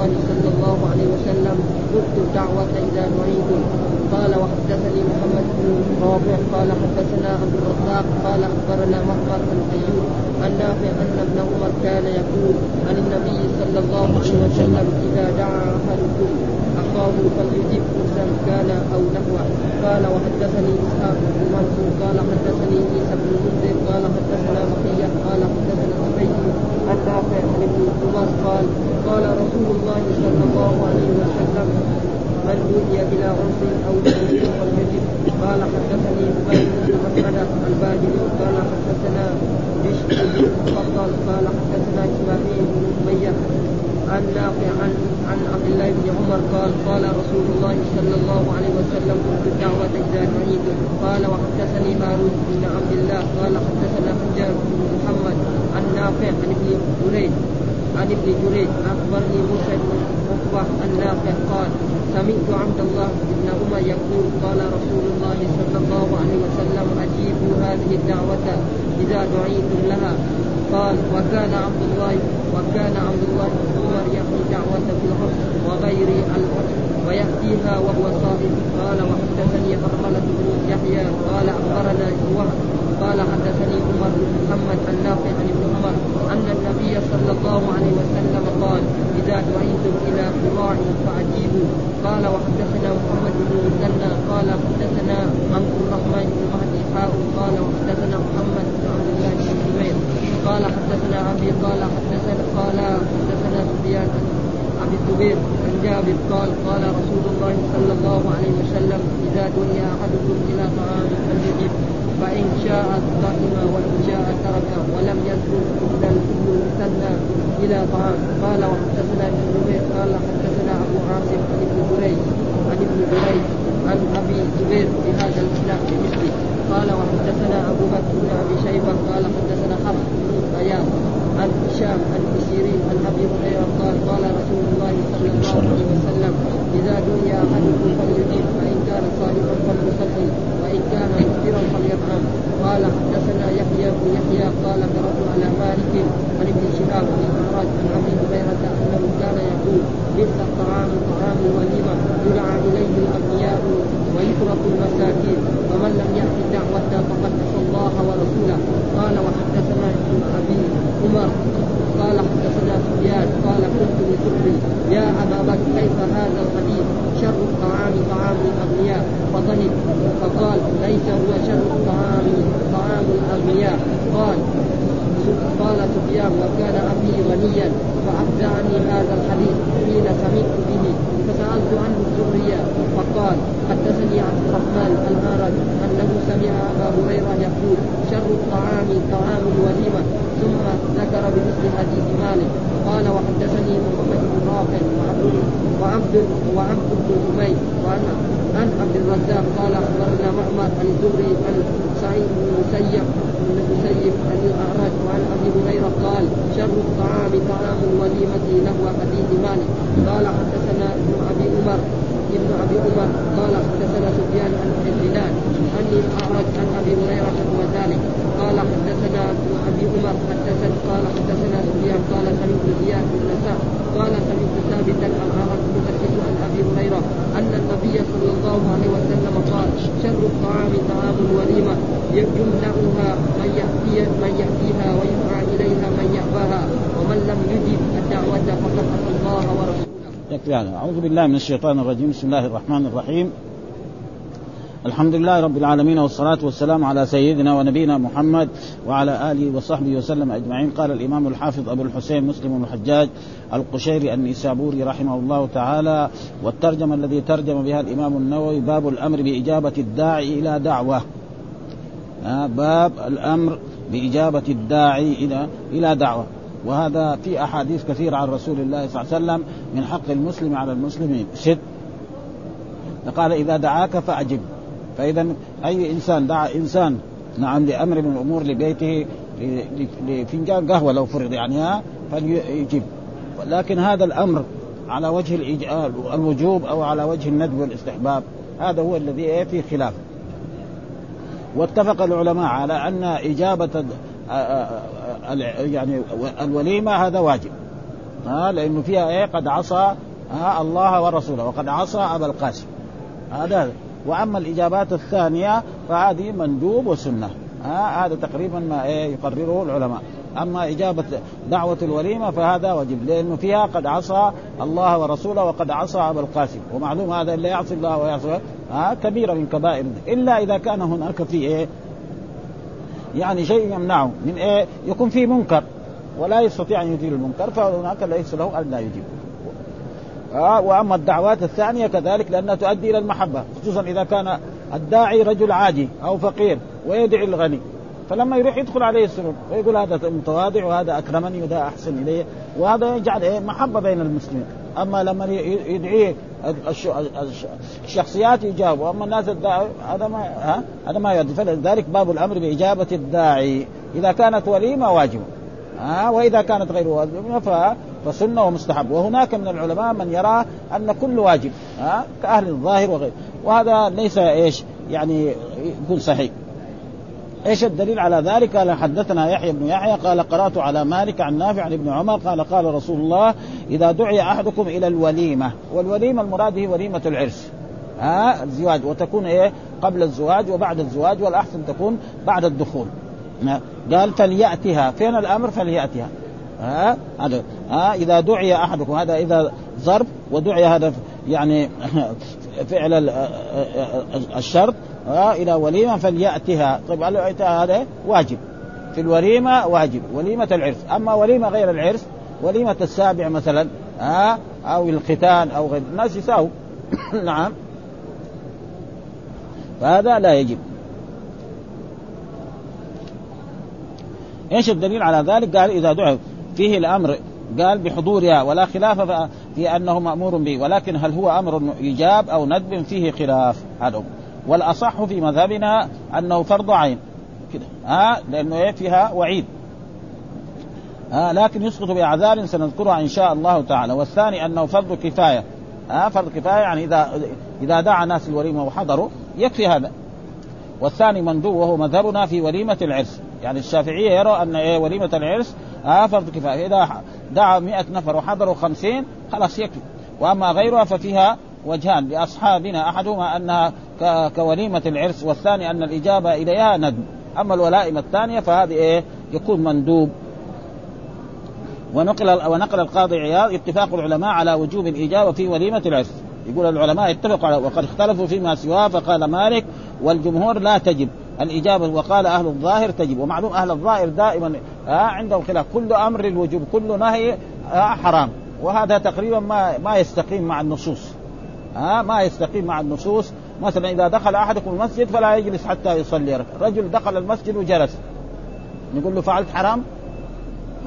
الله صلى الله عليه وسلم اكتب دعوة إذا دعيتم. قال وحدثني محمد بن رافع. قال حدثنا عبد الرزاق. قال أخبرنا معمر بن أيوب عن نافع أن ابن عمر كان يقول عن النبي صلى الله عليه وسلم إذا دعا أحدكم أخاه فليجب موسى كان أو نحوه قال وحدثني إسحاق بن منصور قال حدثني عيسى بن المنذر قال حدثنا بقية قال حدثنا عبيد عن نافع عن ابن عمر قال قال رسول الله صلى الله عليه وسلم من هدي إلى عرس أو دين فليجب قال حدثني ابي بن مسعد الباجلي قال حدثنا بشر بن قال حدثنا إسماعيل بن عن نافع عن عن عبد الله بن عمر قال قال رسول الله صلى الله عليه وسلم قلت الدعوة إذا قال وحدثني هارون بن عبد الله. قال حدثنا حجاج بن محمد عن نافع عن ابن جريج عن ابن جريج. أخبرني موسى بن عقبة عن نافع قال سمعت عبد الله بن عمر يقول قال رسول الله صلى الله عليه وسلم أجيبوا هذه الدعوة إذا دعيتم لها. قال وكان عبد الله وكان عبد الله بن عمر يأتي دعوة في العرس وغير العرس ويأتيها وهو صائم قال وحدثني حرملة بن يحيى قال أخبرنا وهب قال حدثني عمر بن محمد النافع عن ابن عمر أن النبي صلى الله عليه وسلم قال إذا دعيتم إلى قراع فأجيبوا. قال وحدثنا محمد بن مثنى قال حدثنا عبد الرحمن بن مهدي حاء. قال وحدثنا محمد بن عبد الله بن زبير. قال حدثنا أبي قال حدثنا قال حدثنا سفيان عن الزبير عن جابر. قال قال رسول الله صلى الله عليه وسلم إذا دعي أحدكم إلى طعام فليجب. فإن شاء طعم وإن شاء ترك ولم يذكر ابن المثنى إلى طعام. قال وحدثنا ابن نمير قال حدثنا أبو عاصم عن ابن جريج عن ابن جريج عن أبي الزبير بهذا الإسناد بمثله. قال وحدثنا أبو بكر بن أبي شيبة قال حدثنا حفص بن غياث عن هشام عن ابن سيرين عن أبي هريرة قال قال رسول الله صلى الله عليه وسلم إذا دعي احدكم فليجيب فان كان صائما فليصلي وان كان فليطعم قال حدثنا يحيى بن يحيى قال قرأت على مالك عن ابن شهاب بن الاعراج عن ابي هريره انه كان يقول بئس الطعام طعام الوليمه يدعى اليه الاغنياء ويترك المساكين ومن لم يأت الدعوة فقد عصى الله ورسوله قال وحدثنا ابن أبي عمر قال حدثنا سفيان قال قلت لزهري يا أبا بكر كيف هذا الحديث شر الطعام طعام الأغنياء فضحك فقال ليس هو شر الطعام طعام الأغنياء قال قال سفيان وكان أبي غنيا فأفزعني هذا الحديث حين سمعت به فسألت عنه الزهري فقال حدثني عبد الرحمن الأعرج أنه سمع أبا هريرة يقول شر الطعام طعام الوليمة ثم ذكر بمثل حديث مالك قال وحدثني محمد بن رافع وعبد وعبد حميد وعن عن عبد الرزاق قال أخبرنا معمر عن الزهري عن سعيد بن المسيب بن المسيب عن الأعرج وعن أبي هريرة قال شر الطعام طعام الوليمة نحو حديث مالك. قال حدثنا ابن أبي عمر ابن أبي عمر قال حدثنا سفيان عن الهلال عن الأعرج عن أبي هريرة وذلك قال حدثنا ابن أبي عمر حدثنا قال حدثنا سفيان قال سمعت زياد بن نساء قال سمعت ثابتا عن أبي هريرة أن النبي صلى الله عليه وسلم قال شر الطعام طعام الوليمة يمنعها من يأتي من يأتيها ويدعى إليها من يأباها ومن لم يجب الدعوة فقد الله ورسوله. يكفي هذا أعوذ بالله من الشيطان الرجيم بسم الله الرحمن الرحيم الحمد لله رب العالمين والصلاة والسلام على سيدنا ونبينا محمد وعلى آله وصحبه وسلم أجمعين. قال الإمام الحافظ أبو الحسين مسلم بن الحجاج القشيري النيسابوري رحمه الله تعالى والترجمة الذي ترجم بها الإمام النووي باب الأمر بإجابة الداعي إلى دعوة. باب الأمر بإجابة الداعي إلى إلى دعوة. وهذا في أحاديث كثيرة عن رسول الله صلى الله عليه وسلم من حق المسلم على المسلم. ست. قال إذا دعاك فأجب. فإذا أي إنسان دعا إنسان نعم لأمر من الأمور لبيته لفنجان قهوة لو فرض يعني ها فليجب. لكن هذا الأمر على وجه الوجوب أو على وجه الندب والاستحباب هذا هو الذي فيه خلاف. واتفق العلماء على أن إجابة يعني الوليمة هذا واجب ها لأنه فيها إيه؟ قد عصى الله ورسوله وقد عصى أبا القاسم. هذا وأما الإجابات الثانية فهذه مندوب وسنة. آه هذا تقريبا ما إيه يقرره العلماء. أما إجابة دعوة الوليمة فهذا واجب لأنه فيها قد عصى الله ورسوله وقد عصى ابا القاسم. ومعلوم هذا اللي يعصي الله ويعصي آه كبيره من كبائر. إلا إذا كان هناك في إيه يعني شيء يمنعه من إيه يكون في منكر ولا يستطيع أن يزيل المنكر فهناك ليس له أن لا يجيب آه وأما الدعوات الثانية كذلك لأنها تؤدي إلى المحبة خصوصا إذا كان الداعي رجل عادي أو فقير ويدعي الغني. فلما يروح يدخل عليه السرور ويقول هذا متواضع وهذا أكرمني وهذا أحسن إلي وهذا يجعل إيه؟ محبة بين المسلمين. أما لما يدعيه الشخصيات يجاوب واما الناس الداعي هذا ما ها؟ هذا ما يؤدي. فلذلك باب الأمر بإجابة الداعي. إذا كانت وليمة واجبه ها وإذا كانت غير واجبه فسنة ومستحب. وهناك من العلماء من يرى أن كل واجب ها كأهل الظاهر وغيره وهذا ليس إيش يعني يكون صحيح. إيش الدليل على ذلك؟ قال حدثنا يحيى بن يحيى قال قرأت على مالك عن نافع عن ابن عمر قال قال رسول الله إذا دعي أحدكم إلى الوليمة والوليمة المراد هي وليمة العرس ها الزواج. وتكون إيه؟ قبل الزواج وبعد الزواج والأحسن تكون بعد الدخول. قال فليأتها. فين الأمر؟ فليأتها. ها؟ هذا. ها؟ إذا دعي أحدكم هذا إذا ظرف ودعي هذا يعني فعل الشرط ها؟ إلى وليمة فليأتها. طيب هذا؟ واجب. في الوليمة واجب وليمة العرس. أما وليمة غير العرس وليمة السابع مثلا ها؟ أو الختان أو غير الناس يساووا. نعم. فهذا لا يجب. إيش الدليل على ذلك؟ قال إذا دعوا فيه الأمر. قال بحضورها ولا خلاف في أنه مأمور به. ولكن هل هو أمر إيجاب أو ندب؟ فيه خلاف. هذا والأصح في مذهبنا أنه فرض عين. كده. ها لأنه إيه؟ فيها وعيد. ها لكن يسقط بأعذار سنذكرها إن شاء الله تعالى. والثاني أنه فرض كفاية. ها فرض كفاية يعني اذا إذا دعا ناس الوليمة وحضروا يكفي هذا. والثاني مندوب وهو مذهبنا في وليمة العرس. يعني الشافعية يروا أن إيه؟ وليمة العرس آه فرض كفاية. إذا دعا مئة نفر وحضروا خمسين خلاص يكفي. وأما غيرها ففيها وجهان لأصحابنا أحدهما أنها كوليمة العرس والثاني أن الإجابة إليها ندم. أما الولائم الثانية فهذه إيه؟ يكون مندوب. ونقل ونقل القاضي عياض اتفاق العلماء على وجوب الإجابة في وليمة العرس. يقول العلماء اتفقوا على وقد اختلفوا فيما سواه فقال مالك والجمهور لا تجب. الإجابة وقال أهل الظاهر تجب ومعلوم أهل الظاهر دائما آه عندهم خلاف. كل أمر للوجوب كل نهي آه حرام. وهذا تقريبا ما ما يستقيم مع النصوص. آه ما يستقيم مع النصوص. مثلا إذا دخل أحدكم المسجد فلا يجلس حتى يصلي. رجل دخل المسجد وجلس. نقول له فعلت حرام؟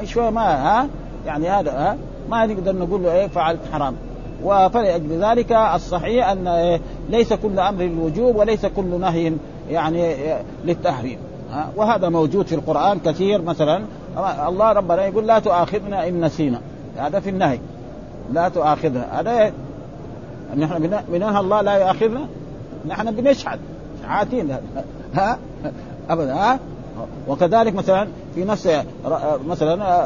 شوية ما ها؟ يعني هذا ها؟ ما نقدر نقول له إيه فعلت حرام. وفلأجل ذلك الصحيح أن إيه ليس كل أمر للوجوب وليس كل نهي يعني للتحريم وهذا موجود في القرآن كثير مثلا الله ربنا يقول لا تؤاخذنا إن نسينا هذا في النهي لا تؤاخذنا هذا نحن بنهى الله لا يؤاخذنا؟ نحن بنشحد عاتين ها؟ ابدا ها؟ وكذلك مثلا في نفس مثلا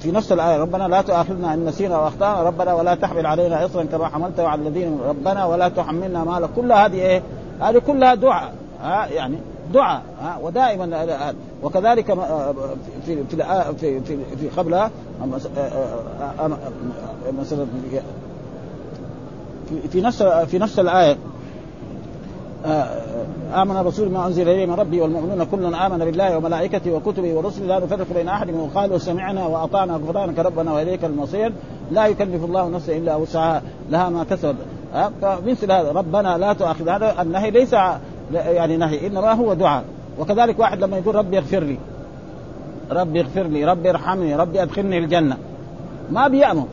في نفس الآية ربنا لا تؤاخذنا إن نسينا وأخطأنا ربنا ولا تحمل علينا إصرا كما حملته على الذين ربنا ولا تحملنا ما كل هذه إيه؟ هذه كلها دعاء ها يعني دعاء ها ودائما وكذلك في في في في, في قبلها مثلا في, نفس في نفس الآية آمن الرسول ما أنزل إليه من ربي والمؤمنون كل آمن بالله وملائكته وكتبه ورسله لا نفرق بين أحد منهم. قالوا سمعنا وأطعنا غفرانك ربنا وإليك المصير. لا يكلف الله نفسا إلا وسعها لها ما كسبت. فمثل هذا. ربنا لا تؤاخذ. هذا النهي ليس يعني نهي. إنما هو دعاء. وكذلك واحد لما يقول ربي اغفر لي. ربي اغفر لي. ربي ارحمني. ربي أدخلني الجنة. ما بيأمر.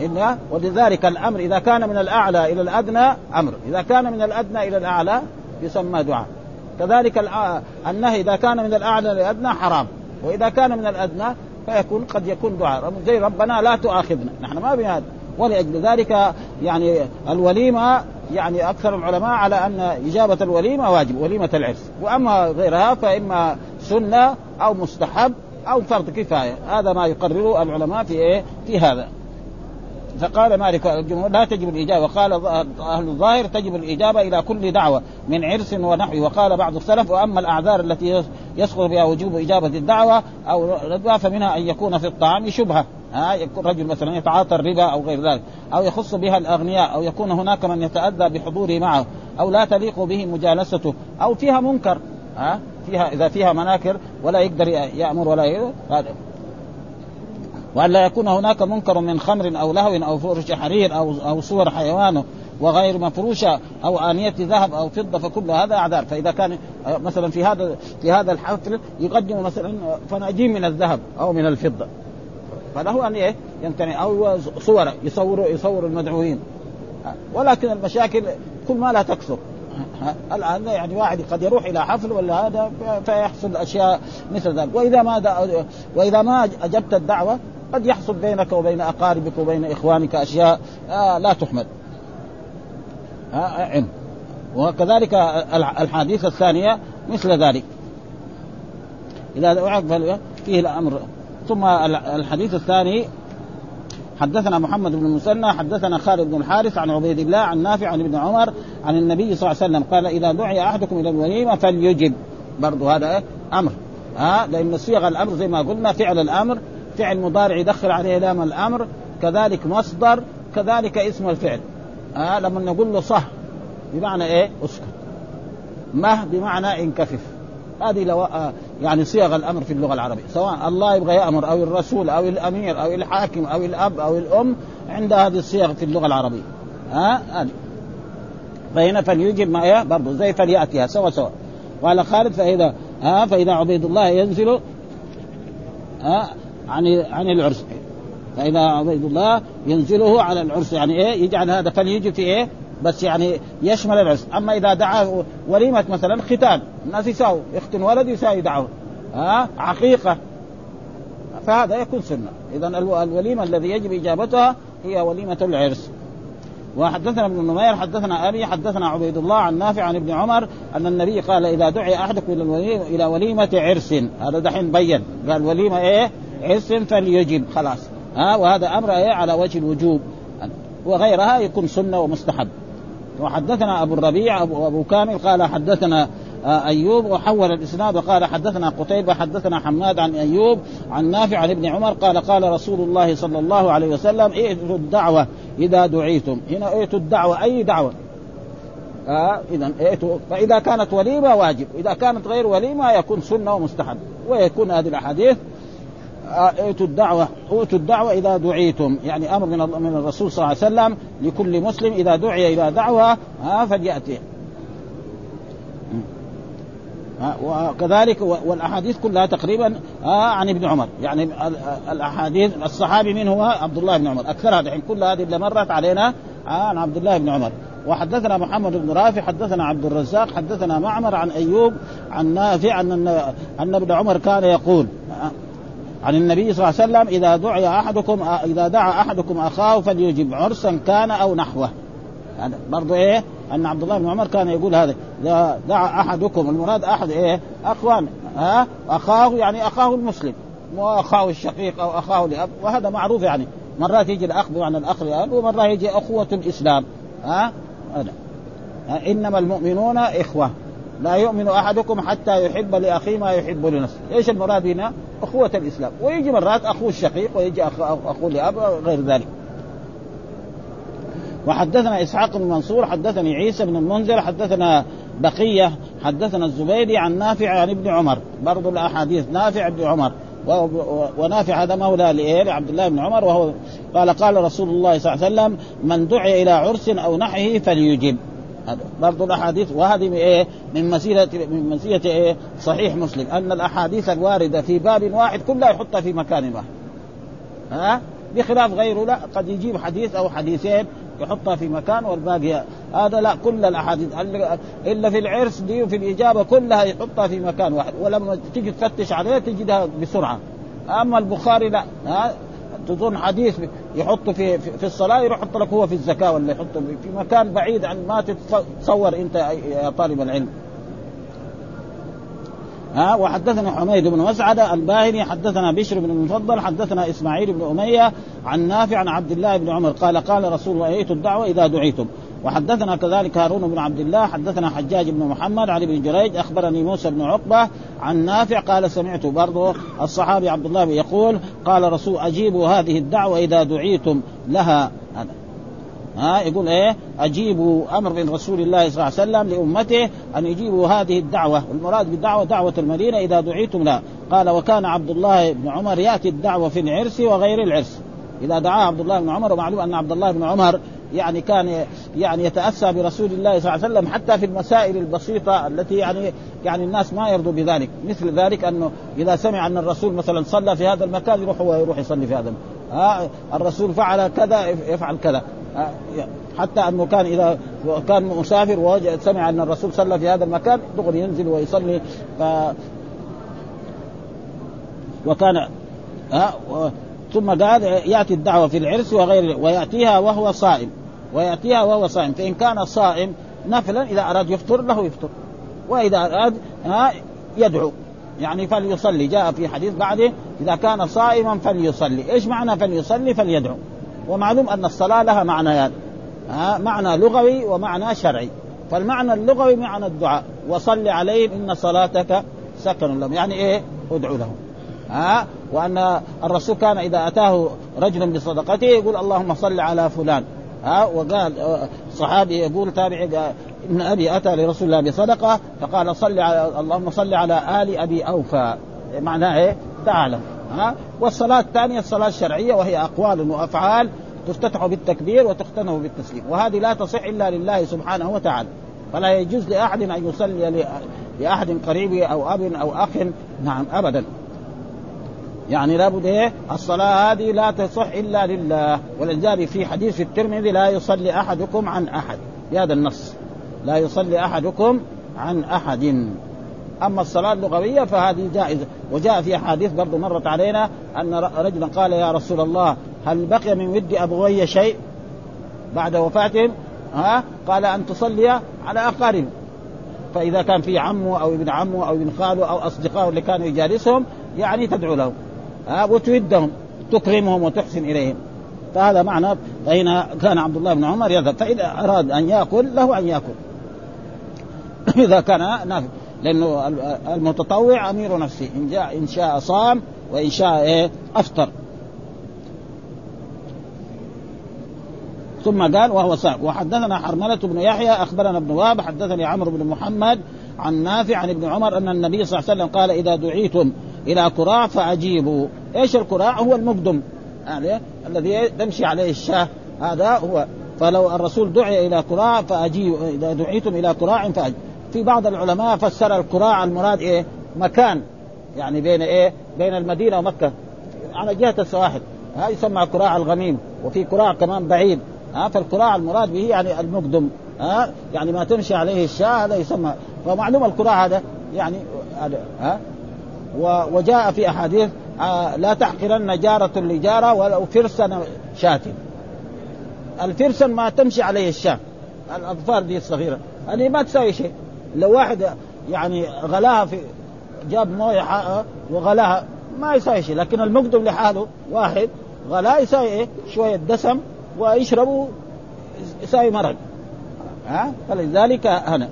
إن ولذلك الأمر إذا كان من الأعلى إلى الأدنى أمر. إذا كان من الأدنى إلى الأعلى يسمى دعاء. كذلك النهي إذا كان من الأعلى إلى الأدنى حرام. وإذا كان من الأدنى فيكون قد يكون دعاء. زي ربنا لا تؤاخذنا. نحن ما بهذا. ولأجل ذلك يعني الوليمة يعني أكثر العلماء على أن إجابة الوليمة واجب وليمة العرس. وأما غيرها فإما سنة أو مستحب أو فرض كفاية. هذا ما يقرره العلماء في إيه؟ في هذا. فقال مالك الجمهور لا تجب الإجابة. وقال أهل الظاهر تجب الإجابة إلى كل دعوة من عرس ونحوه. وقال بعض السلف وأما الأعذار التي يسقط بها وجوب إجابة الدعوة أو ردها فمنها أن يكون في الطعام شبهة. ها يكون رجل مثلا يتعاطى الربا أو غير ذلك أو يخص بها الأغنياء أو يكون هناك من يتأذى بحضوره معه أو لا تليق به مجالسته أو فيها منكر. ها فيها إذا فيها مناكر ولا يقدر يأمر ولا هذا وأن لا يكون هناك منكر من خمر أو لهو أو فرش حرير أو أو صور حيوان وغير مفروشة أو آنية ذهب أو فضة فكل هذا أعذار. فإذا كان مثلا في هذا في هذا الحفل يقدم مثلا فناجين من الذهب أو من الفضة. فله أن إيه؟ يمتنع. أو صور يصوروا يصوروا المدعوين. ولكن المشاكل كل ما لا تكثر. الآن يعني واحد قد يروح إلى حفل ولا هذا فيحصل أشياء مثل ذلك. وإذا ما وإذا ما أجبت الدعوة قد يحصل بينك وبين أقاربك وبين إخوانك أشياء آه لا تحمد آه وكذلك الحديث الثانية مثل ذلك. إذا دعاك فيه الأمر. ثم الحديث الثاني حدثنا محمد بن المثنى حدثنا خالد بن الحارث عن عبيد الله عن نافع عن ابن عمر عن النبي صلى الله عليه وسلم. قال إذا دعي أحدكم إلى الوليمة فليجب. برضه هذا أمر. ها لأن صيغ الأمر زي ما قلنا فعل الأمر فعل مضارع يدخل عليه لام الأمر كذلك مصدر كذلك اسم الفعل. ها لما نقول له صح بمعنى إيه؟ اسكت. مه بمعنى انكفف. هذه لو آه، يعني صيغ الأمر في اللغة العربية. سواء الله يبغى يأمر أو الرسول أو الأمير أو الحاكم أو الأب أو الأم عند هذه الصيغ في اللغة العربية. ها هذه. فهنا فليجب ما إيه برضه زي فليأتيها. سوا سوا. وعلى خالد فاذا ها فإذا عبيد الله ينزل ها عن عن العرس. فإذا عبيد الله ينزله على العرس. يعني إيه؟ يجعل هذا فليجب في إيه؟ بس يعني يشمل العرس. أما إذا دعا وليمة مثلا ختان. الناس يساووا. يختن ولد يساوي دعوة. ها؟ عقيقة. فهذا يكون سنة. اذا الوليمة الذي يجب إجابتها هي وليمة العرس. وحدثنا ابن نمير حدثنا أبي حدثنا عبيد الله عن نافع عن ابن عمر أن النبي قال إذا دعي أحدكم إلى الوليمه إلى وليمة عرس. هذا دحين بين. قال وليمة إيه؟ عرس فليجب خلاص. ها وهذا أمر إيه؟ على وجه الوجوب. وغيرها يكون سنة ومستحب. وحدثنا أبو الربيع ابو, أبو كامل قال حدثنا آه، أيوب وحول الإسناد وقال حدثنا قتيبة حدثنا حماد عن أيوب عن نافع عن ابن عمر قال قال رسول الله صلى الله عليه وسلم ائتوا الدعوة إذا دعيتم. هنا ائتوا الدعوة أي دعوة؟ آه إذا ائتوا فإذا كانت وليمة واجب إذا كانت غير وليمة يكون سنة ومستحب. ويكون هذه الأحاديث ائتوا الدعوة ائتوا الدعوة إذا دعيتم. يعني أمر من من الرسول صلى الله عليه وسلم لكل مسلم إذا دعي إلى دعوة ها فليأتي. وكذلك والأحاديث كلها تقريبا عن ابن عمر. يعني الأحاديث الصحابي من هو عبد الله بن عمر. أكثرها دحين كل هذه اللي مرت علينا عن عبد الله بن عمر. وحدثنا محمد بن رافع حدثنا عبد الرزاق حدثنا معمر عن أيوب عن نافع ان أن ابن عمر كان يقول عن النبي صلى الله عليه وسلم إذا دعي أحدكم إذا دعا أحدكم أخاه فليجب عرسا كان أو نحوه. يعني برضو إيه؟ أن عبد الله بن عمر كان يقول هذا إذا دعا أحدكم المراد أحد إيه؟ أخوان ها؟ أخاه يعني أخاه المسلم مو أخاه الشقيق أو أخاه لاب وهذا معروف يعني. مرات يجي الأخ بمعنى الأخ لأب ومرات يجي أخوة الإسلام ها؟ هذا. إنما المؤمنون إخوة. لا يؤمن أحدكم حتى يحب لأخيه ما يحب لنفسه، إيش المراد هنا؟ أخوة الإسلام، ويجي مرات اخوه الشقيق ويجي اخوه لاب غير ذلك. وحدثنا إسحاق بن منصور حدثني عيسى بن المنذر حدثنا بقية حدثنا الزبيدي عن نافع عن ابن عمر. برضو الأحاديث نافع ابن عمر. ونافع هذا مولى لعبد الله بن عمر وهو قال قال رسول الله صلى الله عليه وسلم من دعي إلى عرس أو نحيه فليجب. برضو الأحاديث وهذه من إيه؟ من مسيره من مسيرة إيه؟ صحيح مسلم أن الأحاديث الواردة في باب واحد كلها يحطها في مكان واحد. ها؟ بخلاف غيره لا قد يجيب حديث أو حديثين يحطها في مكان والباقي هذا لا كل الأحاديث إلا في العرس دي وفي الإجابة كلها يحطها في مكان واحد ولما تيجي تفتش عليها تجدها بسرعة أما البخاري لا ها تظن حديث يحطه في في الصلاة يروح يحط لك هو في الزكاة ولا يحطه في مكان بعيد عن ما تتصور أنت يا طالب العلم. ها وحدثنا حميد بن مسعد الباهلي حدثنا بشر بن المفضل حدثنا إسماعيل بن أمية عن نافع عن عبد الله بن عمر قال قال رسول الله ايتوا الدعوة إذا دعيتم؟ وحدثنا كذلك هارون بن عبد الله حدثنا حجاج بن محمد عن ابن جريج أخبرني موسى بن عقبة عن نافع قال سمعت برضه الصحابي عبد الله يقول قال رسول أجيبوا هذه الدعوة إذا دعيتم لها. ها يقول إيه؟ أجيبوا أمر من رسول الله صلى الله عليه وسلم لأمته أن يجيبوا هذه الدعوة. والمراد بالدعوة دعوة المدينة إذا دعيتم لا قال وكان عبد الله بن عمر يأتي الدعوة في العرس وغير العرس. إذا دعاه عبد الله بن عمر ومعلوم أن عبد الله بن عمر يعني كان يعني يتأسى برسول الله صلى الله عليه وسلم حتى في المسائل البسيطة التي يعني يعني الناس ما يرضوا بذلك، مثل ذلك أنه إذا سمع أن الرسول مثلا صلى في هذا المكان يروح هو يروح يصلي في هذا ها الرسول فعل كذا يفعل كذا. حتى أنه كان إذا كان مسافر ووجد سمع أن الرسول صلى في هذا المكان دغري ينزل ويصلي. ف وكان ها ثم قال يأتي الدعوة في العرس وغير ويأتيها وهو صائم. ويأتيها وهو صائم. فإن كان صائم نفلا إذا أراد يفطر له يفطر. وإذا أراد ها يدعو. يعني فليصلي. جاء في حديث بعده إذا كان صائما فليصلي. إيش معنى فليصلي؟ فليدعو. ومعلوم أن الصلاة لها معنيان يعني. معنى لغوي ومعنى شرعي. فالمعنى اللغوي معنى الدعاء. وصل عليهم إن صلاتك سكن لهم. يعني إيه؟ ادعو لهم. ها وأن الرسول كان إذا أتاه رجل بصدقته يقول اللهم صل على فلان. ها وقال صحابي يقول تابعي ابن أبي أتى لرسول الله بصدقة فقال صل على اللهم صل على آل أبي أوفى. معناه إيه؟ تعالى. ها؟ والصلاة الثانية الصلاة الشرعية وهي أقوال وأفعال تفتتح بالتكبير وتختنه بالتسليم. وهذه لا تصح إلا لله سبحانه وتعالى. فلا يجوز لأحد أن يصلي لأحد قريب أو أب أو أخ. نعم ابدا. يعني لابد إيه؟ الصلاة هذه لا تصح إلا لله. ولذلك في حديث في الترمذي لا يصلي أحدكم عن أحد. بهذا النص. لا يصلي أحدكم عن أحد. أما الصلاة اللغوية فهذه جائزة. وجاء في احاديث برضو مرت علينا أن رجلا قال يا رسول الله هل بقي من ود أبوي شيء بعد وفاتهم ها؟ قال أن تصلي على اقارب فإذا كان في عمه أو ابن عمه أو ابن خاله أو أصدقائه اللي كانوا يجالسهم يعني تدعو لهم ها وتودهم تكرمهم وتحسن إليهم. فهذا معنى فإن كان عبد الله بن عمر يذهب. فإذا أراد أن يأكل له أن يأكل. إذا كان نافع. لأنه المتطوع أمير نفسه. إن جاء إن شاء صام وإن شاء إيه أفطر. ثم قال وهو صعب وحدثنا حرملة بن يحيى أخبرنا ابن وهب حدثني عمرو بن محمد عن نافع عن ابن عمر أن النبي صلى الله عليه وسلم قال إذا دعيتم إلى كراع فأجيبوا. إيش الكراع هو المقدم. يعني الذي تمشي عليه الشاة. هذا هو. فلو الرسول دعي إلى كراع فأجيبوا إذا دعيتم إلى كراع فأجيبوا في بعض العلماء فسر الكراع المراد إيه؟ مكان. يعني بين إيه؟ بين المدينة ومكة. على جهة السواحل. هذا يسمى كراع الغميم وفي كراع كمان بعيد. ها فالكراع المراد به يعني المقدم. ها يعني ما تمشي عليه الشاة هذا يسمى. ومعلوم الكراع هذا. يعني ها؟ وجاء في أحاديث آه لا تحقرن جارة لجارة ولو فرسا شاة. الفرسن ما تمشي عليه الشاة. الاظفار دي الصغيرة. هذه ما تساوي شيء. لو واحد يعني غلاها في جاب مويه وغلاها ما يساوي شيء. لكن المقدم لحاله واحد غلا يساوي إيه؟ شوية دسم ويشربوا يساوي مرق. ها؟ فلذلك هنا.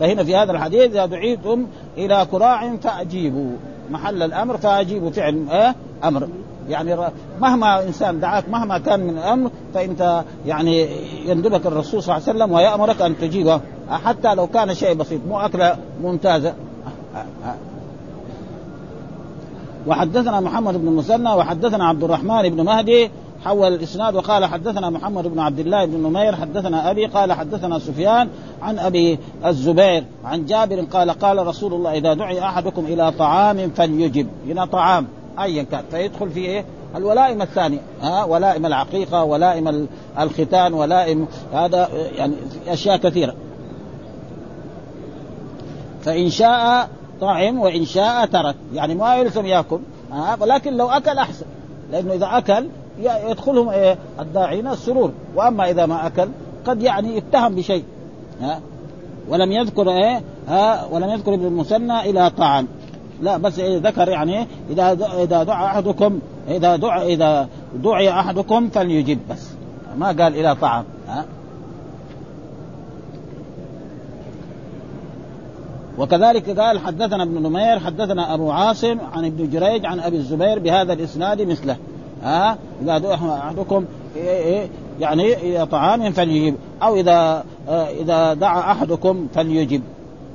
فهنا في هذا الحديث إذا دعيتم إلى كراع فأجيبوا. محل الأمر فاجيبوا فعل إيه؟ أمر. يعني مهما إنسان دعاك مهما كان من الأمر فإنت يعني يندبك الرسول صلى الله عليه وسلم ويأمرك أن تجيبه. حتى لو كان شيء بسيط مو اكله ممتازه وحدثنا محمد بن المثنى وحدثنا عبد الرحمن بن مهدي حول الإسناد وقال حدثنا محمد بن عبد الله بن نمير حدثنا أبي قال حدثنا سفيان عن أبي الزبير عن جابر قال قال رسول الله إذا دعي أحدكم إلى طعام فليجب. إلى طعام ايا كان. فيدخل في إيه؟ الولائم الثانية. ها؟ ولائم العقيقة ولائم الختان ولائم هذا يعني أشياء كثيرة. فإن شاء طعم وإن شاء ترك. يعني ما يلزم يأكل. ها؟ ولكن لو أكل أحسن. لأنه إذا أكل يدخلهم إيه؟ الداعين السرور. وأما إذا ما أكل قد يعني يتهم بشيء. ها؟ ولم يذكر إيه؟ ها؟ ولم يذكر ابن المثنى إلى طعام. لا بس إيه ذكر يعني إذا إذا دعا أحدكم إذا دعا إذا دعي أحدكم فليجب بس. ما قال إلى طعام. ها؟ وكذلك قال حدثنا ابن نمير حدثنا أبو عاصم عن ابن جريج عن أبي الزبير بهذا الإسناد مثله. ها؟ إذا دعا أحدكم إيه إيه يعني إلى طعام فليجب. أو إذا آه إذا دعا أحدكم فليجب.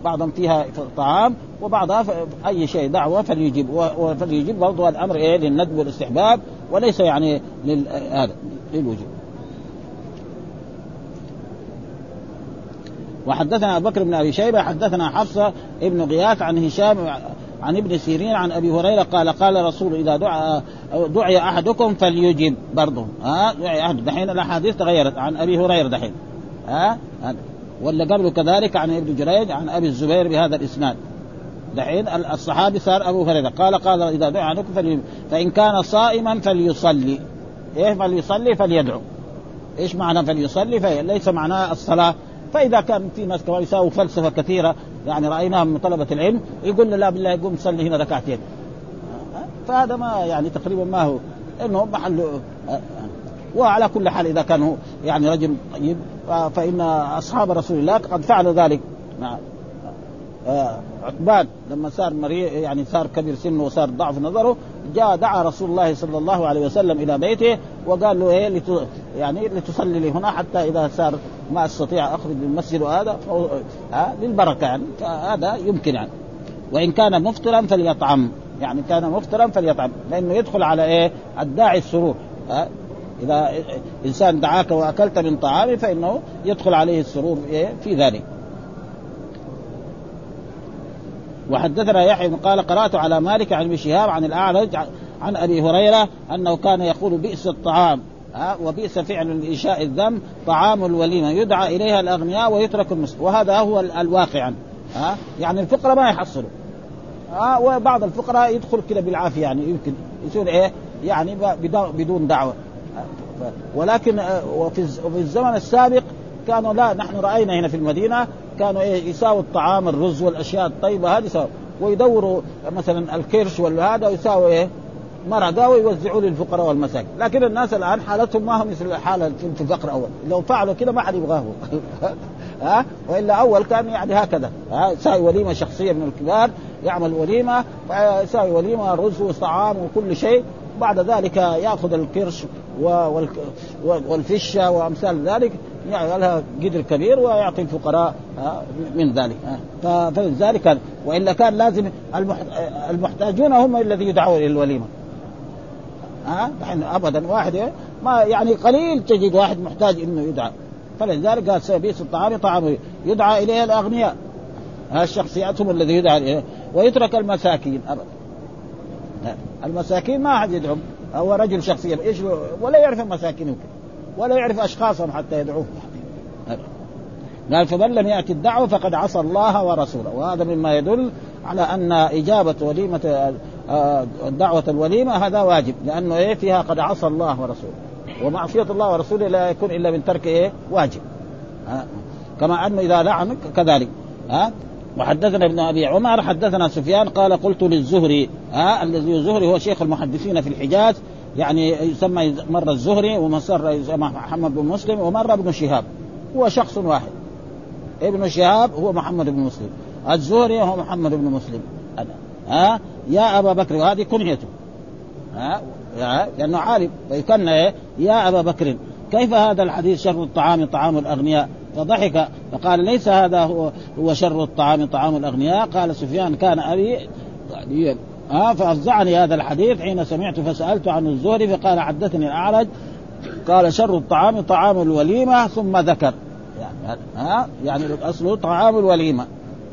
بعضهم فيها طعام وبعضها أي شيء دعوة فليجب. وفليجب برضه الأمر إيه؟ للندب والاستحباب وليس يعني لل هذا للوجوب. وحدثنا أبو بكر بن أبي شيبة حدثنا حفصة ابن غياث عن هشام عن ابن سيرين عن أبي هريرة قال قال رسول إذا دعا دعي أحدكم فليجب برضه. ها دعي أحد. دحين الأحاديث تغيرت عن أبي هريرة دحين. ها ولا قبله كذلك عن ابن جريج عن أبي الزبير بهذا الإسناد. دحين الصحابي صار أبو هريرة. قال قال إذا دعا أحدكم فليجب فإن كان صائما فليصلي. إيه فليصلي فليدعو. إيش معنى فليصلي؟ في ليس معناه الصلاة. فإذا كان في ناس كمان يساووا فلسفة كثيرة يعني رأيناهم من طلبة العلم يقول لا بالله يقوم يصلي هنا ركعتين. فهذا ما يعني تقريبا ما هو. إنه محل وعلى كل حال إذا كان هو يعني رجل طيب فإن أصحاب رسول الله قد فعلوا ذلك. مع عقبان لما صار مريض يعني صار كبير سنه وصار ضعف نظره جاء دعا رسول الله صلى الله عليه وسلم إلى بيته وقال له إيه لت يعني لتصلي لي هنا حتى إذا صار ما أستطيع أخرج من المسجد وهذا ها للبركة يعني. فهذا يمكن يعني. وإن كان مفطرا فليطعم. يعني كان مفطرا فليطعم. لأنه يدخل على إيه؟ الداعي السرور. ها؟ إذا إنسان دعاك وأكلت من طعامه فإنه يدخل عليه السرور إيه في ذلك. وحدثنا يحيى قال قرأت على مالك عن ابن شهاب عن الأعرج عن أبي هريرة أنه كان يقول بئس الطعام ها وبئس فعل الانشاء الذم طعام الوليمة يدعى إليها الأغنياء ويترك المسلم وهذا هو الواقع ها يعني الفقراء ما يحصلوا ها وبعض الفقراء يدخل كده بالعافية يعني يمكن يصير إيه يعني بدون دعوة ولكن وفي الزمن السابق كانوا لا نحن رأينا هنا في المدينة كانوا إيه يساووا الطعام الرز والأشياء الطيبة هذه سوا ويدوروا مثلا الكرش ولا هذا ويساووا إيه مرقه ويوزعوا للفقراء والمساكين، لكن الناس الآن حالتهم ما هم مثل حالة في الفقر اول، لو فعلوا كده ما حد يبغاه. ها؟ وإلا أول كان يعني هكذا. ها؟ يساوي وليمة شخصية من الكبار يعمل وليمة يساوي وليمة رز وطعام وكل شيء. بعد ذلك يأخذ الكرش والفشة وأمثال ذلك. يجعلها قدر كبير ويعطي الفقراء من ذلك فلذلك والا كان لازم المحتاجون هم الذي يدعون إلى الوليمة. ها ابدا واحد ما يعني قليل تجد واحد محتاج إنه يدعى. فلذلك قال سيبيس الطعام طعام يدعى إليه الأغنياء. الشخصيات هم الذي يدعى إليه ويترك المساكين ابدا. المساكين ما أحد يدعوهم هو رجل شخصيا إيش ولا يعرف المساكين ولا يعرف اشخاصهم حتى يدعوه. قال فمن لم يأتي الدعوة فقد عصى الله ورسوله. وهذا مما يدل على أن إجابة وليمة دعوة الوليمة هذا واجب لأنه إيه فيها قد عصى الله ورسوله. ومعصية الله ورسوله لا يكون إلا من ترك إيه واجب. كما انه إذا لعن كذلك. ها وحدثنا ابن أبي عمر حدثنا سفيان قال قلت للزهري ها الذي الزهري هو شيخ المحدثين في الحجاز يعني يسمى مره الزهري ومصر يسمى محمد بن مسلم ومره ابن شهاب. هو شخص واحد. ابن شهاب هو محمد بن مسلم. الزهري هو محمد بن مسلم. ها؟ يا أبا بكر وهذه كنيته ها؟ لأنه عالم. فيكن إيه؟ يا أبا بكر كيف هذا الحديث شر الطعام طعام الأغنياء؟ فضحك. فقال ليس هذا هو هو شر الطعام طعام الأغنياء. قال سفيان كان أبي ها فأفزعني هذا الحديث حين سمعت فسألت عن الزهري فقال حدثني الأعرج قال شر الطعام طعام الوليمة ثم ذكر. يعني ها يعني الأصل طعام الوليمة.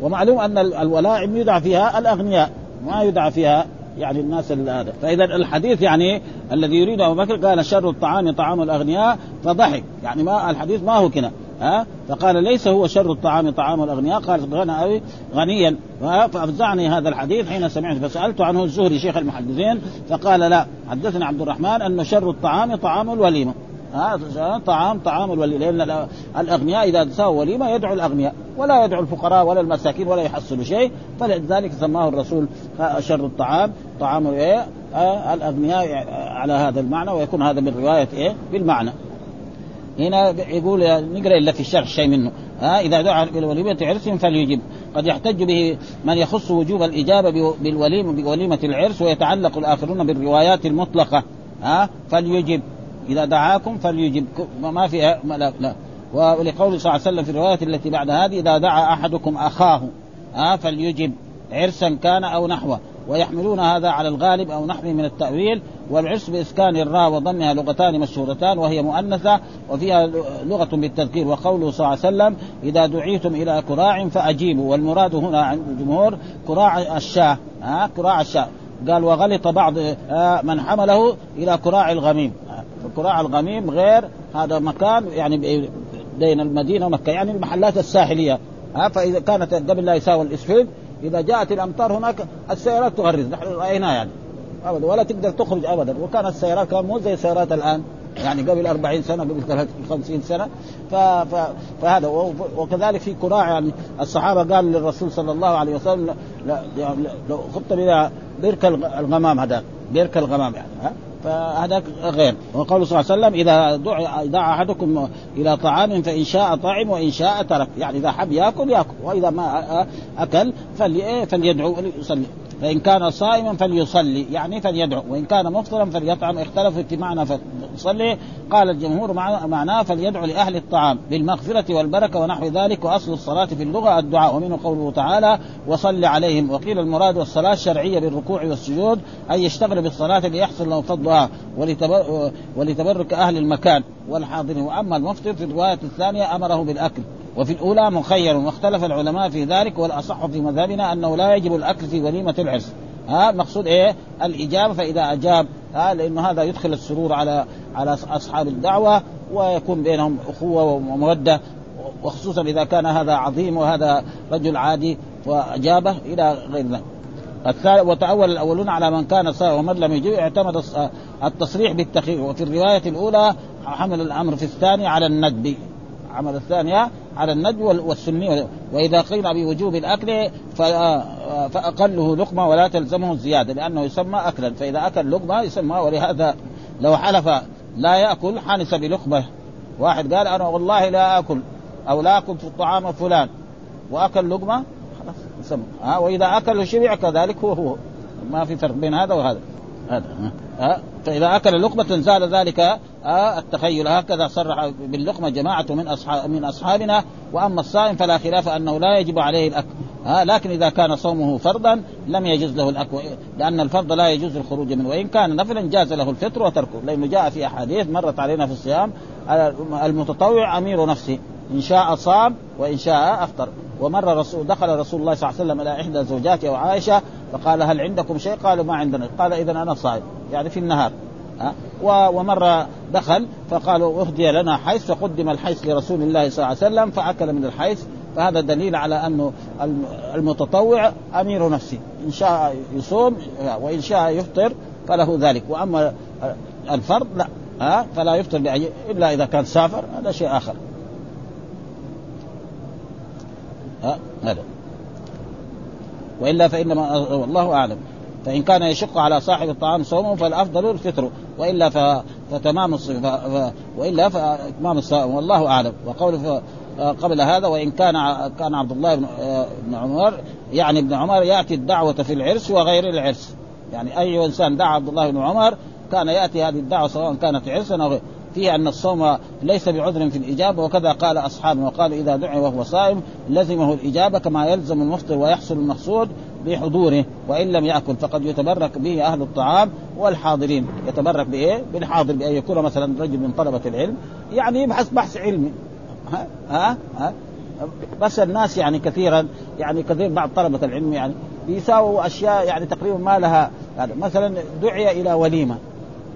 ومعلوم أن الولائم يدعى فيها الأغنياء ما يدعى فيها يعني الناس هذا. فإذا الحديث يعني الذي يريد أبو بكر قال شر الطعام طعام الأغنياء فضحك. يعني ما الحديث ما هو كذا. ها؟ فقال ليس هو شر الطعام طعام الأغنياء. قال غنى غنيا. فأفزعني هذا الحديث حين سمعت فسألت عنه الزهري شيخ المحدثين فقال لا. حدثني عبد الرحمن أن شر الطعام طعام الوليمة. طعام طعام الوليمة. لأن الأغنياء إذا ساووا وليمة يدعو الأغنياء. ولا يدعو الفقراء ولا المساكين ولا يحصلوا شيء. فلذلك سماه الرسول شر الطعام طعام إيه؟ الأغنياء على هذا المعنى ويكون هذا من رواية إيه؟ بالمعنى. هنا يقول نقرأ إلا في الشرح شيء منه. ها إذا دعا بالوليمه عرس فليجب. قد يحتج به من يخص وجوب الإجابة بالوليمه بوليمة العرس ويتعلق الآخرون بالروايات المطلقة. ها فليجب. إذا دعاكم فليجب. ما في لا, لا. ولقول صلى الله عليه وسلم في الروايه التي بعد هذه إذا دعا أحدكم أخاه ها فليجب. عرسا كان أو نحوه. ويحملون هذا على الغالب أو نحوه من التأويل والعرس بإسكان الراء وضمها لغتان مشهورتان وهي مؤنثة وفيها لغة بالتذكير وقوله صلى الله عليه وسلم إذا دعيتم إلى كراع فأجيبوا. والمراد هنا عند الجمهور كراع الشاة ها كراع الشاة. قال وغلط بعض من حمله إلى كراع الغميم. كراع الغميم غير هذا مكان يعني بين المدينة ومكة يعني المحلات الساحلية. ها فإذا كانت قبل لا يساوي الاسفل إذا جاءت الأمطار هناك السيارات تغرز نحن رايناها يعني. ابدا ولا تقدر تخرج ابدا. وكانت السيارات مو زي السيارات الآن. يعني قبل 40 سنة قبل 50 سنة. ف... ف... فهذا وكذلك في كراع يعني الصحابة قالوا للرسول صلى الله عليه وسلم لو خطه بها برك الغمام هذا برك الغمام يعني ها؟ فهذا غير. وقال صلى الله عليه وسلم إذا دعا دعا أحدكم إلى طعام فإن شاء طعم وإن شاء ترك. يعني إذا حب يأكل يأكل. وإذا ما أكل فليدعو وليصلي فإن كان صائما فليصلي يعني فليدعو وإن كان مفطرا فليطعم. اختلفوا في معنى فليصلي. قال الجمهور معناه فليدعو لأهل الطعام بالمغفرة والبركة ونحو ذلك وأصل الصلاة في اللغة الدعاء. ومنه قوله تعالى وصل عليهم وقيل المراد والصلاة الشرعية بالركوع والسجود أن يشتغل بالصلاة ليحصل له فضلها ولتبر ولتبرك أهل المكان والحاضرين. وأما المفطر في الرواية الثانية أمره بالأكل. وفي الأولى مخير واختلف العلماء في ذلك والأصح في مذهبنا أنه لا يجب الأكل في وليمة العرس. ها مقصود إيه؟ الإجابة فإذا أجاب ها لأنه هذا يدخل السرور على على أصحاب الدعوة ويكون بينهم أخوة ومودة وخصوصا إذا كان هذا عظيم وهذا رجل عادي وأجابه إلى غير ذلك. وتأول الأولون على من كان صائم ومن لم يجب اعتمد التصريح بالتخيير. وفي الرواية الأولى حمل الأمر في الثاني على الندب. عمل الثانية على الندب والسني وإذا قيل بوجوب الأكل فأقله لقمة ولا تلزمه الزيادة لأنه يسمى أكلا. فإذا أكل لقمة يسمى ولهذا لو حلف لا يأكل حنس بلقمة. واحد قال أنا والله لا أكل أو لا أكل في الطعام فلان وأكل لقمة خلاص يسمى. ها وإذا أكل وشبع كذلك هو هو. ما في فرق بين هذا وهذا. هذا ها. فإذا أكل لقمة زال ذلك التخيل هكذا صرح باللقمة جماعة من أصحاب من أصحابنا وأما الصائم فلا خلاف أنه لا يجب عليه الأكل آه لكن إذا كان صومه فرضا لم يجوز له الأكل لأن الفرض لا يجوز الخروج منه. وإن كان نفلا جاز له الفطر وتركه لأنه جاء في أحاديث مرت علينا في الصيام المتطوع أمير نفسه. إن شاء صام وإن شاء أفطر. ومر رسول دخل رسول الله صلى الله عليه وسلم إلى إحدى زوجاته وعائشة فقال هل عندكم شيء؟ قالوا ما عندنا. قال إذا أنا صائم. يعني في النهار. أه؟ ومرة دخل فقالوا أهدي لنا حيث فقدم الحيث لرسول الله صلى الله عليه وسلم فأكل من الحيث. فهذا دليل على أنه المتطوع أمير نفسه. إن شاء يصوم وإن شاء يفطر فله ذلك. وأما الفرض لا. ها؟ أه؟ فلا يفطر إلا إذا كان سافر. هذا شيء ها؟ هذا. وإلا فانما والله أعلم. فإن كان يشق على صاحب الطعام صومه فالأفضل الفطر. وإلا ف... فتمام الصيام ف... وإلا فإتمام الصوم والله أعلم. وقول قبل هذا وإن كان كان عبد الله بن بن عمر يعني ابن عمر يأتي الدعوة في العرس وغير العرس. يعني أي إنسان دعا عبد الله بن عمر كان يأتي هذه الدعوة سواء كانت عرسا أو غير. فيه أن الصوم ليس بعذر في الإجابة وكذا قال أصحابه وقال إذا دعي وهو صائم لزمه الإجابة كما يلزم المفطر ويحصل المقصود بحضوره وإن لم يأكل فقد يتبرك به أهل الطعام والحاضرين. يتبرك بإيه؟ بالحاضر بأن يكون مثلا رجل من طلبة العلم. يعني يبحث بحث علمي. ها؟ ها, ها؟ بس الناس يعني كثيرا يعني كثير بعض طلبة العلم يعني بيساووا أشياء يعني تقريبا ما لها. هذا مثلا دعي إلى وليمة.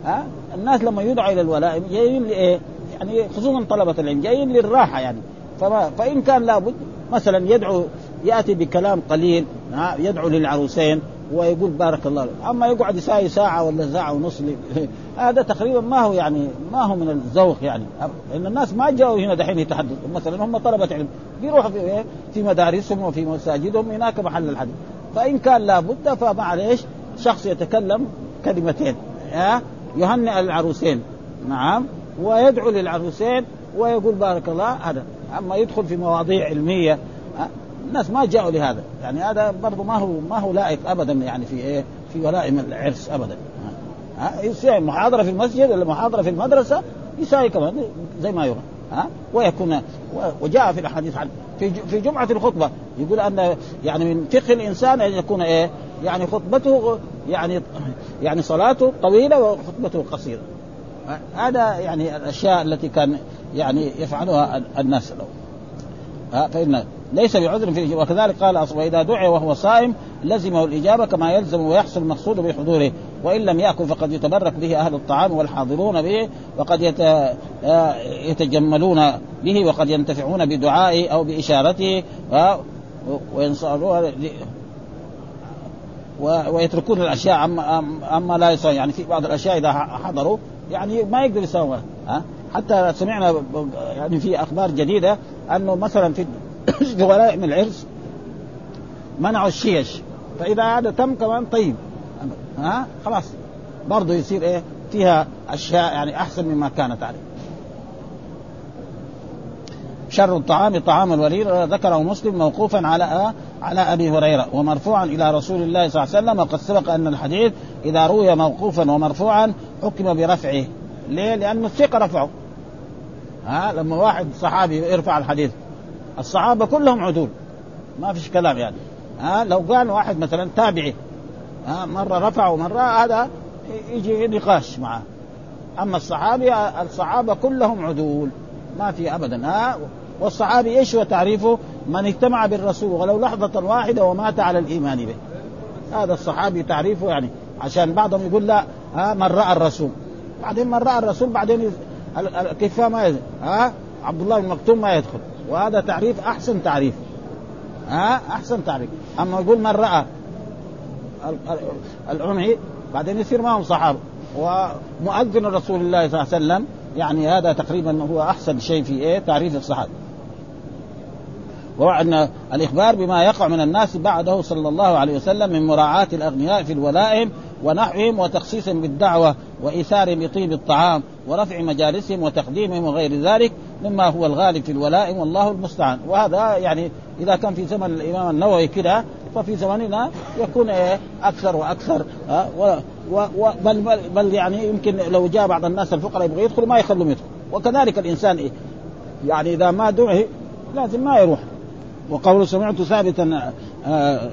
ها؟ الناس لما يدعى إلى الولائم جايين لإيه؟ يعني خصوصا طلبة العلم جايين للراحة يعني. فما فإن كان لابد مثلا يدعو يأتي بكلام قليل ها؟ يدعو للعروسين ويقول بارك الله لك. أما يقعد يساوي ساعة ولا ساعة ونص هذا تقريبا ما هو يعني ما هو من الذوق يعني. لأن الناس ما جاوا هنا دحين يتحدثوا مثلا هم طلبة علم بيروحوا في في مدارسهم وفي مساجدهم هناك محل الحديث. فإن كان لابد فمعليش شخص يتكلم كلمتين ها؟ يهنئ العروسين نعم. ويدعو للعروسين ويقول بارك الله. هذا. أما يدخل في مواضيع علمية الناس ما جاءوا لهذا. يعني هذا برضه ما هو ما هو لائق ابدا يعني في إيه؟ في ولائم العرس ابدا. ها يصير محاضرة في المسجد ولا محاضرة في المدرسة يساوي كمان زي ما يرى ها ويكون وجاء في الأحاديث عن في في جمعة الخطبة يقول أن يعني من فقه الإنسان أن يكون إيه؟ يعني خطبته يعني يعني صلاته طويلة وخطبته قصيرة. هذا يعني الأشياء التي كان يعني يفعلها الناس له. فإن ليس بعذر في وكذلك قال وإذا دعي وهو صائم لزمه الإجابة كما يلزم ويحصل المقصود بحضوره. وإن لم يأكل فقد يتبرك به أهل الطعام والحاضرون به وقد يتجملون به وقد ينتفعون بدعائه أو بإشارته. وينصرون ويتركون الأشياء اما أما لا يصير يعني في بعض الأشياء إذا حضروا يعني ما يقدر يسويها ها؟ حتى سمعنا يعني في أخبار جديدة أنه مثلا في في ولائم العرس منعوا الشيش فإذا هذا تم كمان طيب ها؟ خلاص برضه يصير إيه؟ فيها أشياء يعني أحسن مما كانت عليه. شر الطعام طعام الوليد ذكره مسلم موقوفا على على أبي هريرة ومرفوعا إلى رسول الله صلى الله عليه وسلم وقد سبق أن الحديث إذا روي موقوفا ومرفوعا حكم برفعه. ليه؟ لأن الثقة رفعه. ها؟ لما واحد صحابي يرفع الحديث الصحابة كلهم عدول. ما فيش كلام يعني. ها؟ لو كان واحد مثلا تابعي ها؟ مرة رفع ومرة هذا يجي نقاش معه. أما الصحابي الصحابة كلهم عدول. ما في أبدا. ها؟ والصحابي إيش هو تعريفه؟ من اجتمع بالرسول ولو لحظة واحدة ومات على الإيمان به. هذا الصحابي تعريفه يعني عشان بعضهم يقول لا ها من رأى الرسول. بعدين من رأى الرسول بعدين الكفاء ما يدخل ها عبد الله بن مكتوم ما يدخل. وهذا تعريف أحسن تعريف. ها أحسن تعريف. أما يقول من رأى العمي بعدين يصير معهم صحابة. ومؤذن رسول الله صلى الله عليه وسلم يعني هذا تقريبا هو أحسن شيء في إيه؟ تعريف الصحابة. وأن الإخبار بما يقع من الناس بعده صلى الله عليه وسلم من مراعاة الأغنياء في الولائم ونحوهم وتخصيصهم بالدعوة وإيثارهم بطيب الطعام ورفع مجالسهم وتقديمهم وغير ذلك مما هو الغالب في الولائم والله المستعان. وهذا يعني إذا كان في زمن الإمام النووي كده ففي زماننا يكون إيه؟ أكثر وأكثر و و بل, بل, بل يعني يمكن لو جاء بعض الناس الفقراء يبغوا يدخلوا ما يخلوهم يدخلوا وكذلك الإنسان إيه؟ يعني إذا ما دعي لازم ما يروح. وقول سمعت ثابتا آه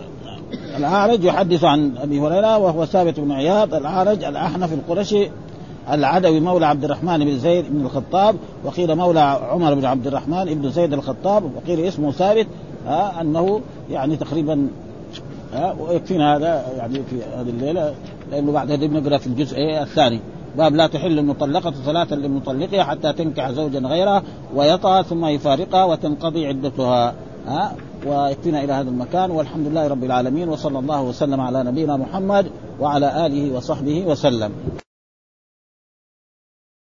الأعرج يحدث عن أبي هريرة وهو ثابت بن عياض الأعرج الأحنف القرشي العدوي مولى عبد الرحمن بن زيد بن الخطاب وقيل مولى عمر بن عبد الرحمن بن زيد الخطاب وقيل اسمه ثابت آه أنه يعني تقريبا آه ويكفينا هذا يعني في هذه الليلة لأنه بعد هذه بنقرأ في الجزء الثاني. باب لا تحل المطلقة ثلاثا لمطلقها حتى تنكح زوجا غيرها ويطأ ثم يفارقها وتنقضي عدتها. ها ويكفينا إلى هذا المكان والحمد لله رب العالمين وصلى الله وسلم على نبينا محمد وعلى آله وصحبه وسلم.